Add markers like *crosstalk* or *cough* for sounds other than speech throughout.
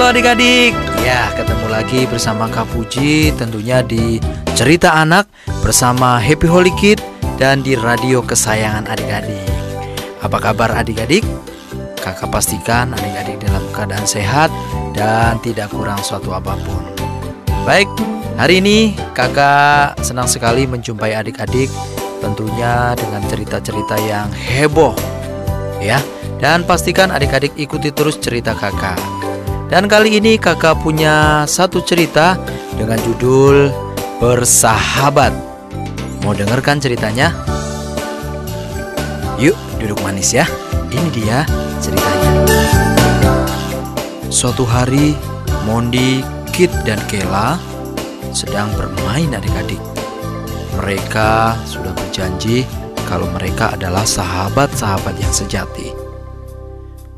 Halo adik-adik, ya ketemu lagi bersama Kak Puji tentunya di Cerita Anak bersama Happy Holy Kid dan di radio kesayangan adik-adik. Apa kabar adik-adik? Kakak pastikan adik-adik dalam keadaan sehat dan tidak kurang suatu apa pun. Baik, hari ini kakak senang sekali menjumpai adik-adik tentunya dengan cerita-cerita yang heboh ya. Dan pastikan adik-adik ikuti terus cerita kakak. Dan kali ini kakak punya satu cerita dengan judul Bersahabat. Mau dengarkan ceritanya? Yuk duduk manis ya. Ini dia ceritanya. Suatu hari, Mondi, Kit, dan Kela sedang bermain adik-adik. Mereka sudah berjanji kalau mereka adalah sahabat-sahabat yang sejati.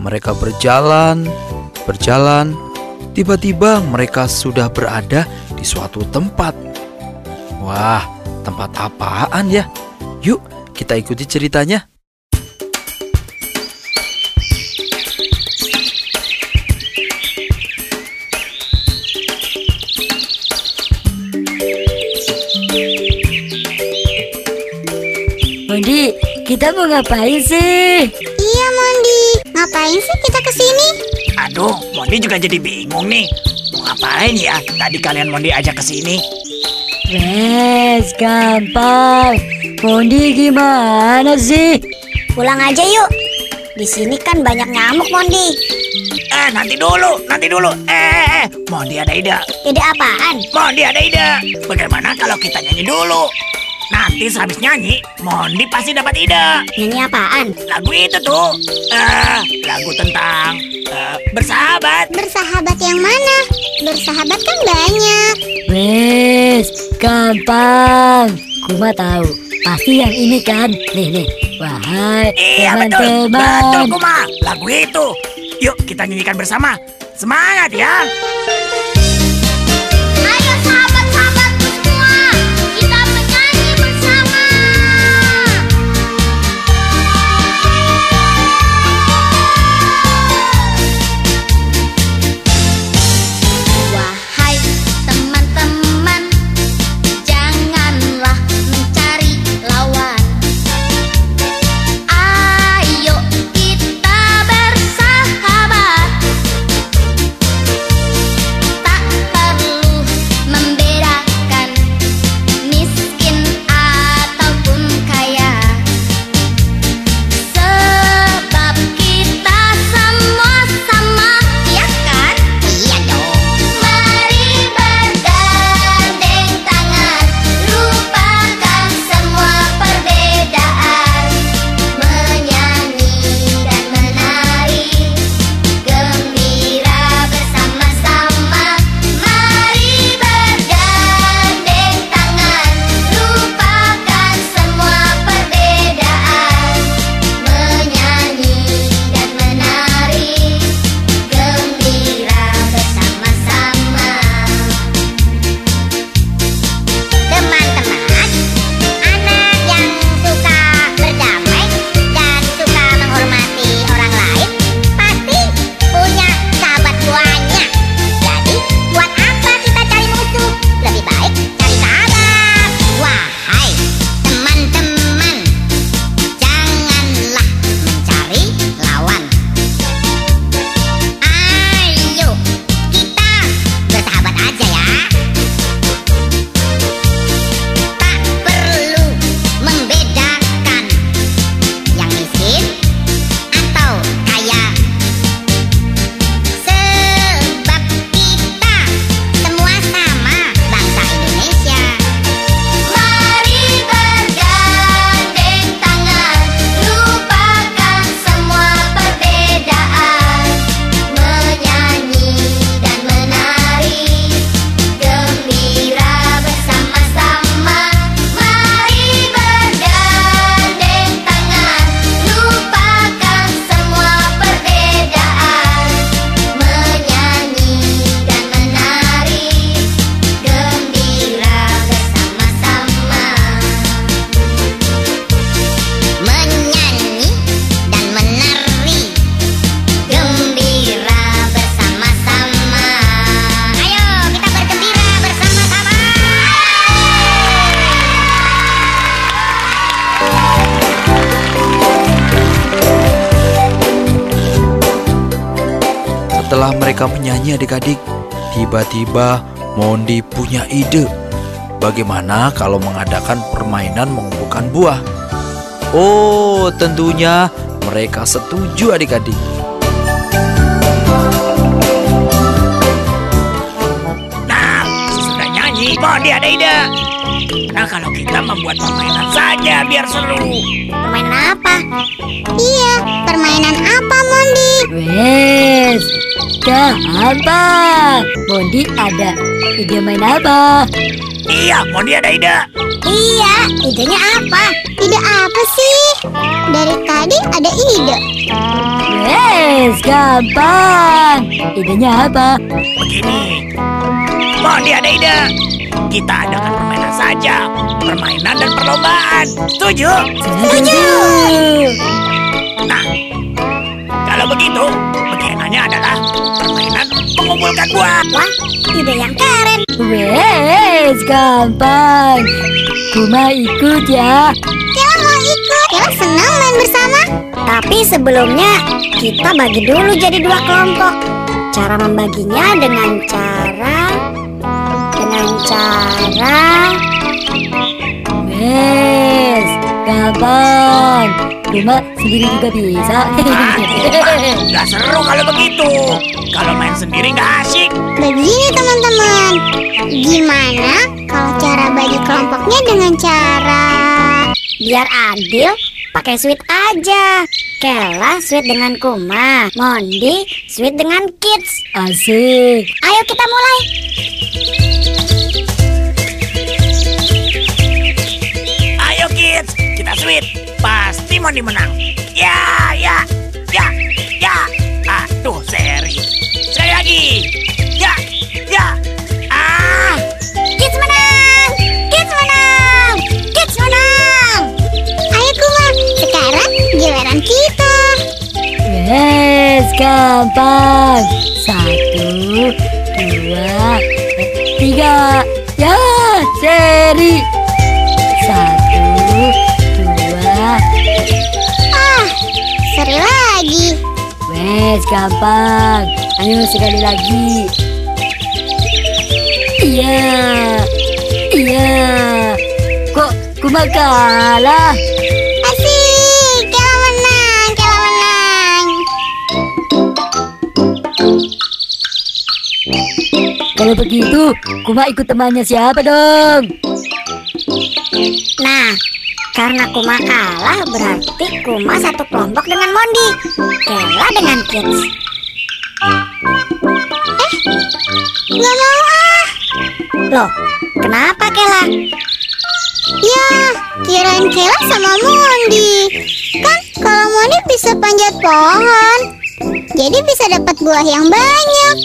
Mereka berjalan berjalan, tiba-tiba mereka sudah berada di suatu tempat. Wah, tempat apaan ya? Yuk, kita ikuti ceritanya. Mondi, kita mau ngapain sih? Iya Mondi, ngapain sih kita ke sini? Aduh, Mondi juga jadi bingung nih. Mau ngapain ya? Tadi kalian Mondi ajak ke sini. Wes, gampang. Mondi gimana sih? Pulang aja yuk. Di sini kan banyak nyamuk Mondi. Eh, nanti dulu, nanti dulu. Eh, eh, eh. Mondi ada ide. Ide apaan? Mondi ada ide. Bagaimana kalau kita nyanyi dulu? Nanti sehabis nyanyi, Mondi pasti dapat ide. Nyanyi apaan? Lagu itu tuh, eh, lagu tentang bersahabat. Bersahabat yang mana? Bersahabat kan banyak. Wes, gampang. Kuma tahu. Pasti yang ini kan. Nih, nih. Wahai Iya betul, betul teman-teman. Kuma. Lagu itu. Yuk kita nyanyikan bersama. Semangat ya. Menyanyi adik-adik, tiba-tiba Mondi punya ide. Bagaimana kalau mengadakan permainan mengumpulkan buah? Oh, tentunya mereka setuju adik-adik. Nah, sesudah nyanyi, Mondi ada ide. Nah, kalau kita membuat permainan saja biar seru. Permainan apa? Iya, permainan apa Mondi? Wes, gampang. Mondi ada ide main apa? Iya, Mondi ada ide. Iya, idenya apa? Ide apa sih? Dari tadi ada ide. Wes, gampang. Idenya apa? Begini, Mondi ada ide. Kita adakan permainan saja. Permainan dan perlombaan. Setuju? Setuju. Nah, kalau begitu, permainannya adalah permainan mengumpulkan buah. Wah, ide yang keren. Wes, gampang. Kuma ikut ya. Kela mau ikut. Kela senang main bersama. Tapi sebelumnya kita bagi dulu jadi dua kelompok. Cara membaginya dengan cara dengan cara Wes, gampang. Kuma sendiri juga bisa. *laughs* Gak seru kalau begitu. Kalau main sendiri gak asik. begini teman-teman. Gimana kalau cara bagi kelompoknya dengan cara biar adil pakai sweet aja. Kela sweet dengan Kuma, Mondi sweet dengan Kids. Asik. Ayo kita mulai. Ayo kids, kita sweet. Pasti Mondi menang. Ya, ya, ya, ya. Aduh, seri. Sekali lagi. Ya, ya. Ah, Kids menang! Kids menang! Kids menang! Ayo Kuma, sekarang giliran kita. Wes, gampang. Satu, dua, tiga. Ya, seri. Wes, gampang. Ayo sekali lagi. Iya, iya. Kok kuma kalah? Asik, Kela menang, Kela menang. Kalau begitu, kuma ikut temannya siapa dong? Nah, karena Kuma kalah berarti Kuma satu kelompok dengan Mondi. Kela dengan Kids. Eh, nggak mau ah. Loh, kenapa Kela? Ya, kirain Kela sama Mondi. Kan kalau Mondi bisa panjat pohon. Jadi bisa dapat buah yang banyak.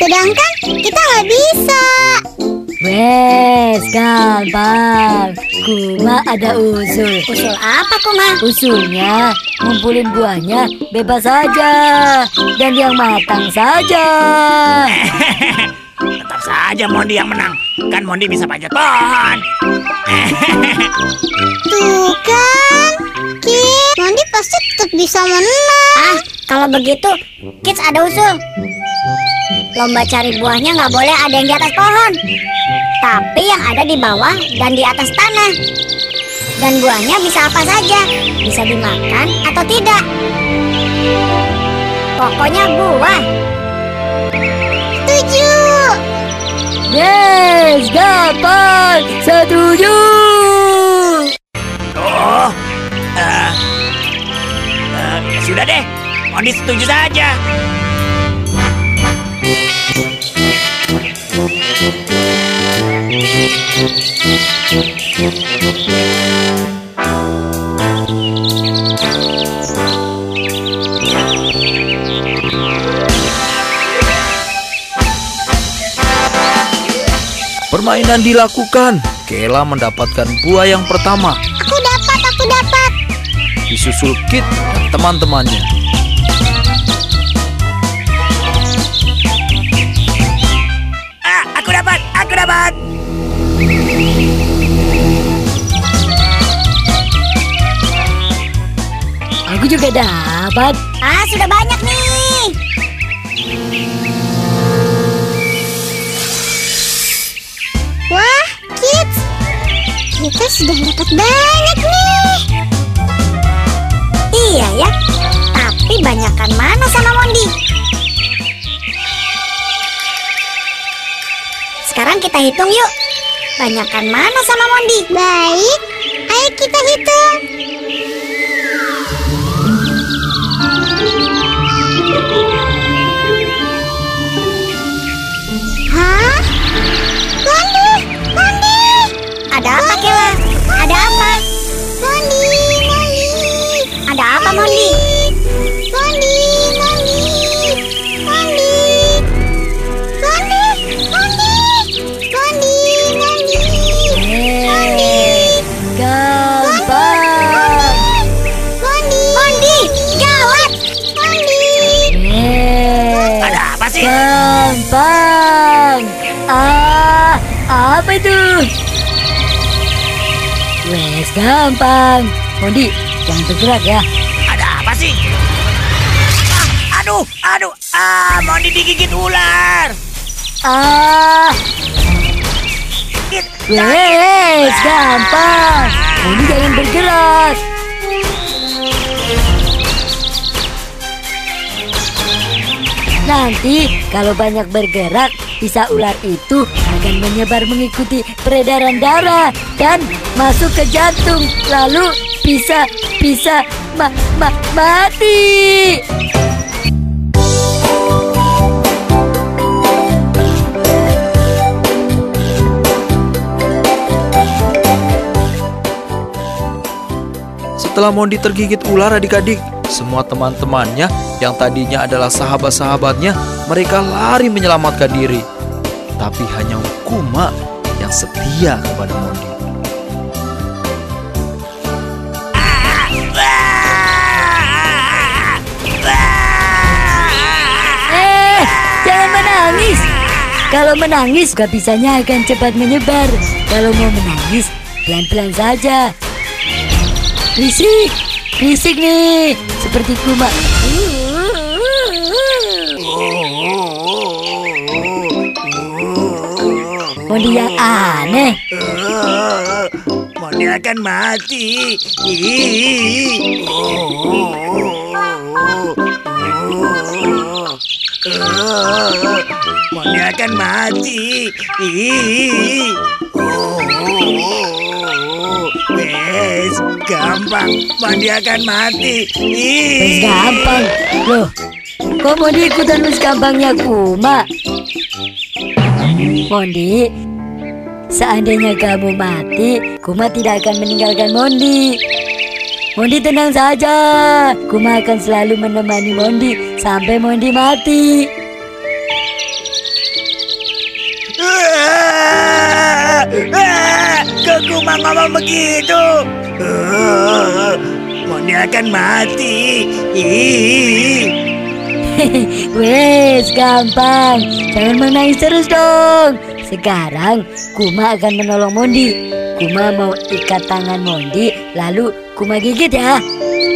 Sedangkan kita nggak bisa. Wes, gampang. Kuma ada usul. Usul apa Kuma? Usulnya, ngumpulin buahnya bebas saja. Dan yang matang saja. *laughs* tetap saja Mondi yang menang. Kan Mondi bisa panjat pohon. *laughs* Tuh kan, Kids, Mondi pasti tetap bisa menang. Ah, kalau begitu, Kids ada usul. Lomba cari buahnya nggak boleh ada yang di atas pohon, tapi yang ada di bawah dan di atas tanah. Dan buahnya bisa apa saja, bisa dimakan atau tidak. Pokoknya buah. Setuju. Yes, gampang. Setuju. Oh, eh, eh, ya sudah deh. Mondi setuju saja. Permainan dilakukan. Kela mendapatkan buah yang pertama, Aku dapat, aku dapat. disusul Kit dan teman-temannya. dapat. Ah, sudah banyak nih. Wah, kids. Kita sudah dapat banyak nih. Iya ya, tapi banyakkan mana sama Mondi? Sekarang kita hitung yuk. Banyakkan mana sama Mondi? Baik, ayo kita hitung. Ada apa Kela? Ada apa? Mondi, Mondi, Ada apa Mondi? Mondi, Mondi, Mondi, Mondi, Mondi, Mondi, Mondi, Eh, gampang. Mondi, Mondi, gawat! Mondi. Eh, Ada apa sih? gampang. Ah, apa itu? Gampang. Mondi, jangan bergerak ya. Ada apa sih? Ah, aduh, aduh, ah, Mondi digigit ular. Ah, wes, gampang. Mondi jangan bergerak. Nanti kalau banyak bergerak, bisa ular itu akan menyebar mengikuti peredaran darah dan masuk ke jantung, lalu bisa bisa ma ma mati. Setelah Mondi tergigit ular adik-adik, semua teman-temannya yang tadinya adalah sahabat-sahabatnya, mereka lari menyelamatkan diri. Tapi hanya Kuma yang setia kepada Mondi. Eh, jangan menangis. Kalau menangis, gak bisanya akan cepat menyebar. Kalau mau menangis, pelan-pelan saja. Risik, risik nih, seperti kuma. Yang aneh. Oh, Mondi akan mati. Ih. Oh, Mondi akan mati. Ih. Oh, Wes, gampang. Mondi akan mati. Ih. Wes gampang. Loh, kok Mondi ikutan wes gampangnya kuma? Mondi, seandainya kamu mati, Kuma tidak akan meninggalkan Mondi. Mondi tenang saja, Kuma akan selalu menemani Mondi sampai Mondi mati. Kok Kuma ngomong begitu? Mondi akan mati. Wes, gampang. Jangan menangis terus dong. Sekarang Kuma akan menolong Mondi. Kuma mau ikat tangan Mondi, lalu Kuma gigit ya.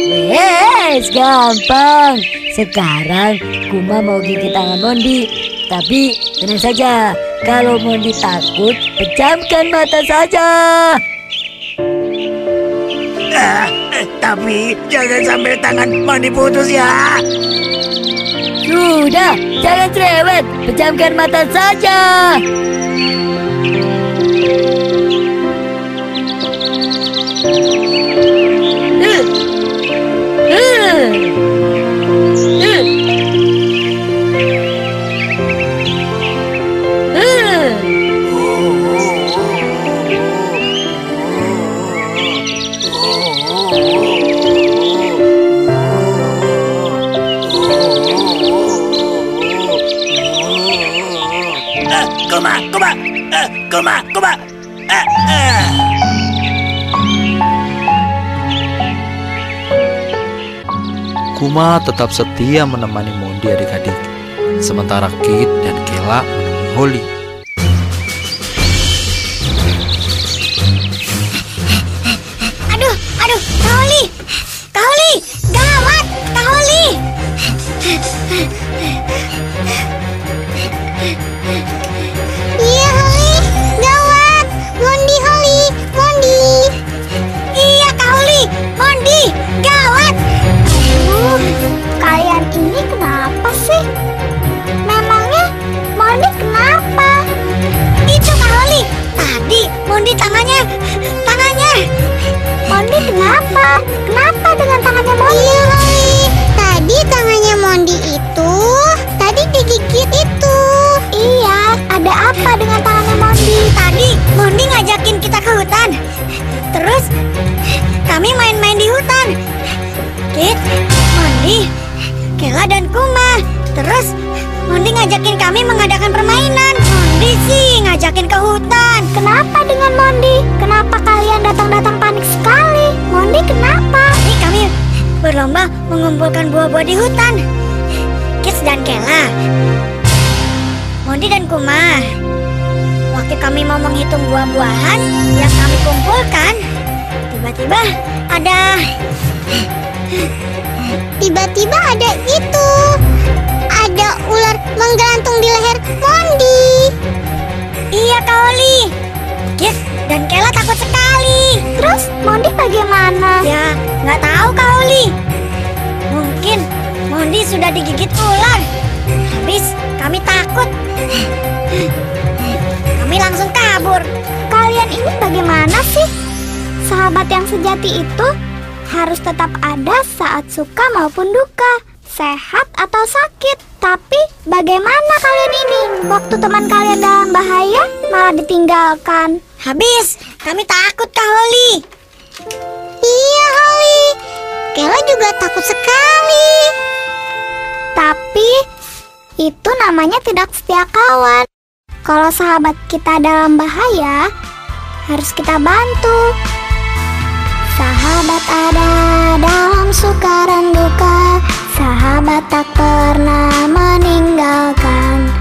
Wes, gampang. Sekarang Kuma mau gigit tangan Mondi. Tapi tenang saja, kalau Mondi takut, pejamkan mata saja. Ah, eh, tapi jangan sampai tangan Mondi putus ya. Sudah, jangan cerewet, pejamkan mata saja. Tetap setia menemani Mondi adik-adik. Sementara Kit dan Kela menemui Holly. Aduh, aduh! Gawat! Kaoli! Iya, Holly. Gawat. Mondi, Holly. Mondi tangannya, tangannya. Mondi kenapa? Kenapa dengan tangannya Mondi? Iya, kali Tadi tangannya Mondi itu tadi digigit itu. Iya, ada apa dengan tangannya Mondi? Tadi Mondi ngajakin kita ke hutan. Terus kami main-main di hutan. Kit, Mondi, Kela dan Kuma. Terus Mondi ngajakin kami mengadakan permainan. Mondi sih ngajakin ke hutan. Kenapa dengan Mondi? Kenapa kalian datang-datang panik sekali? Mondi kenapa? Ini kami berlomba mengumpulkan buah-buah di hutan. Kits dan Kela. Mondi dan Kuma. Waktu kami mau menghitung buah-buahan yang kami kumpulkan, tiba-tiba ada Tiba-tiba ada itu. Ada ular menggantung di leher Mondi. Iya Kaoli. Kit dan Kela takut sekali. Terus Mondi bagaimana? Ya, nggak tahu Kaoli. Mungkin Mondi sudah digigit ular. Habis kami takut. Kami langsung kabur. Kalian ini bagaimana sih? Sahabat yang sejati itu harus tetap ada saat suka maupun duka, sehat atau sakit. Tapi bagaimana kalian ini? Waktu teman kalian dalam bahaya malah ditinggalkan. Habis kami takut Kaoli. Iya, Holly. Kela juga takut sekali. Tapi itu namanya tidak setia kawan. Kalau sahabat kita dalam bahaya, harus kita bantu. Sahabat ada dalam suka dan duka. Sahabat tak pernah meninggalkan.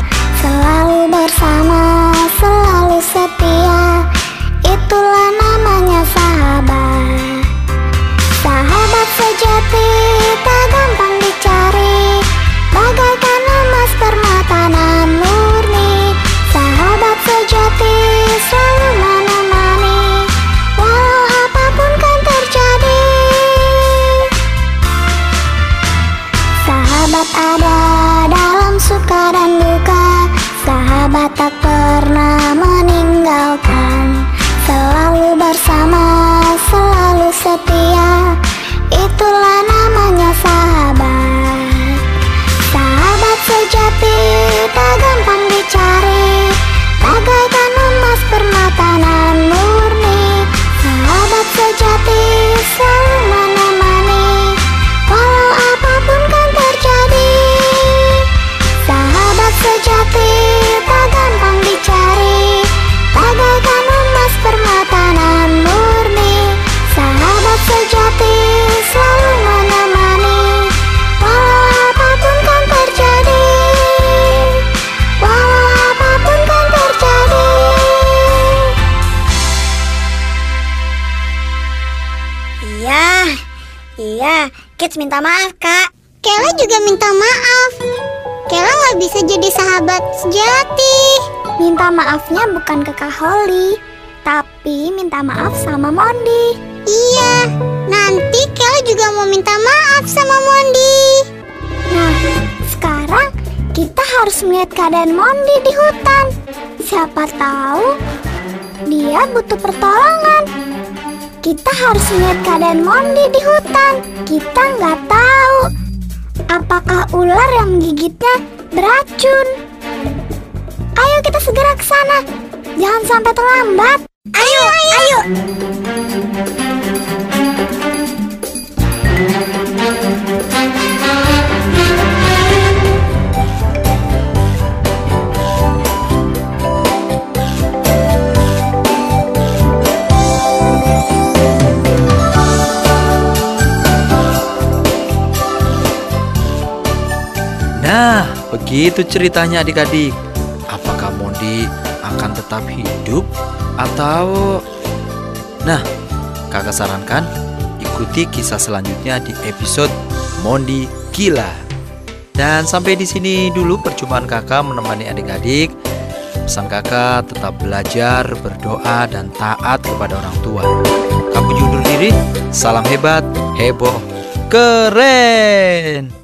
Holly Tapi minta maaf sama Mondi Iya, nanti Kela juga mau minta maaf sama Mondi Nah, sekarang kita harus melihat keadaan Mondi di hutan Siapa tahu dia butuh pertolongan kita harus melihat keadaan Mondi di hutan. Kita nggak tahu apakah ular yang menggigitnya beracun. Ayo kita segera ke sana. Jangan sampai terlambat. Ayo, ayo. Nah, begitu ceritanya adik-adik. Apakah Mondi tetap hidup atau Nah, Kakak sarankan ikuti kisah selanjutnya di episode Mondi Gila. Dan sampai di sini dulu perjumpaan Kakak menemani adik-adik. Pesan Kakak tetap belajar, berdoa dan taat kepada orang tua. Kamu undur diri, salam hebat, heboh, keren.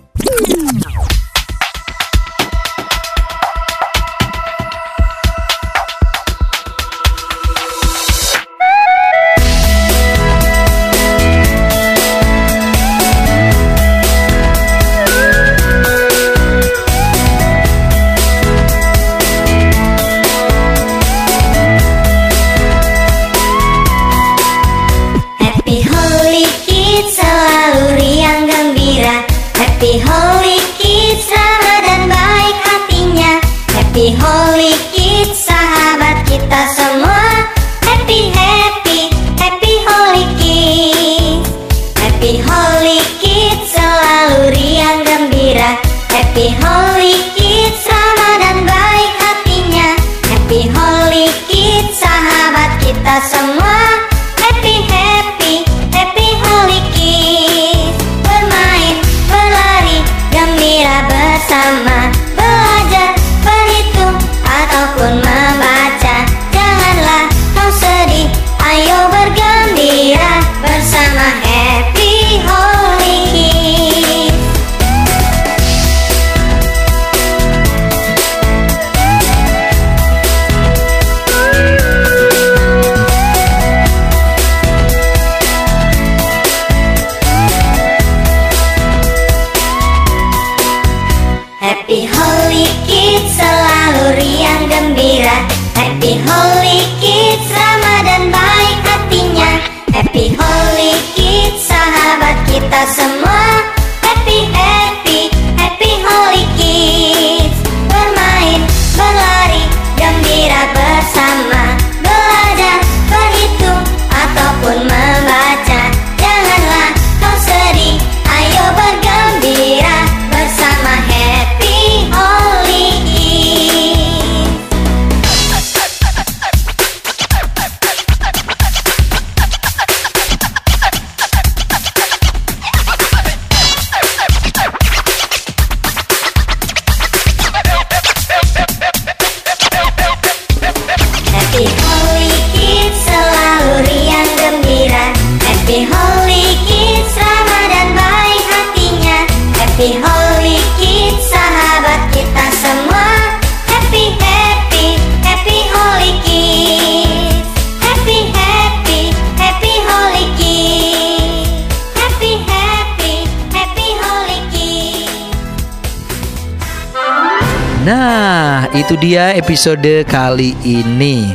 Itu dia episode kali ini.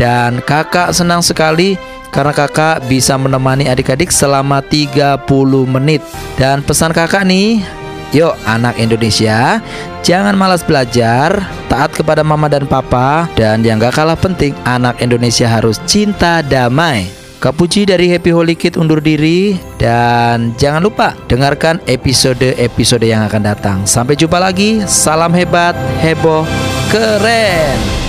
Dan kakak senang sekali karena kakak bisa menemani adik-adik selama 30 menit. Dan pesan kakak nih, yuk anak Indonesia, jangan malas belajar, taat kepada mama dan papa, dan yang gak kalah penting, anak Indonesia harus cinta damai. Kak Puji dari Happy Holy Kid undur diri dan jangan lupa dengarkan episode-episode yang akan datang. Sampai jumpa lagi. Salam hebat, heboh, keren.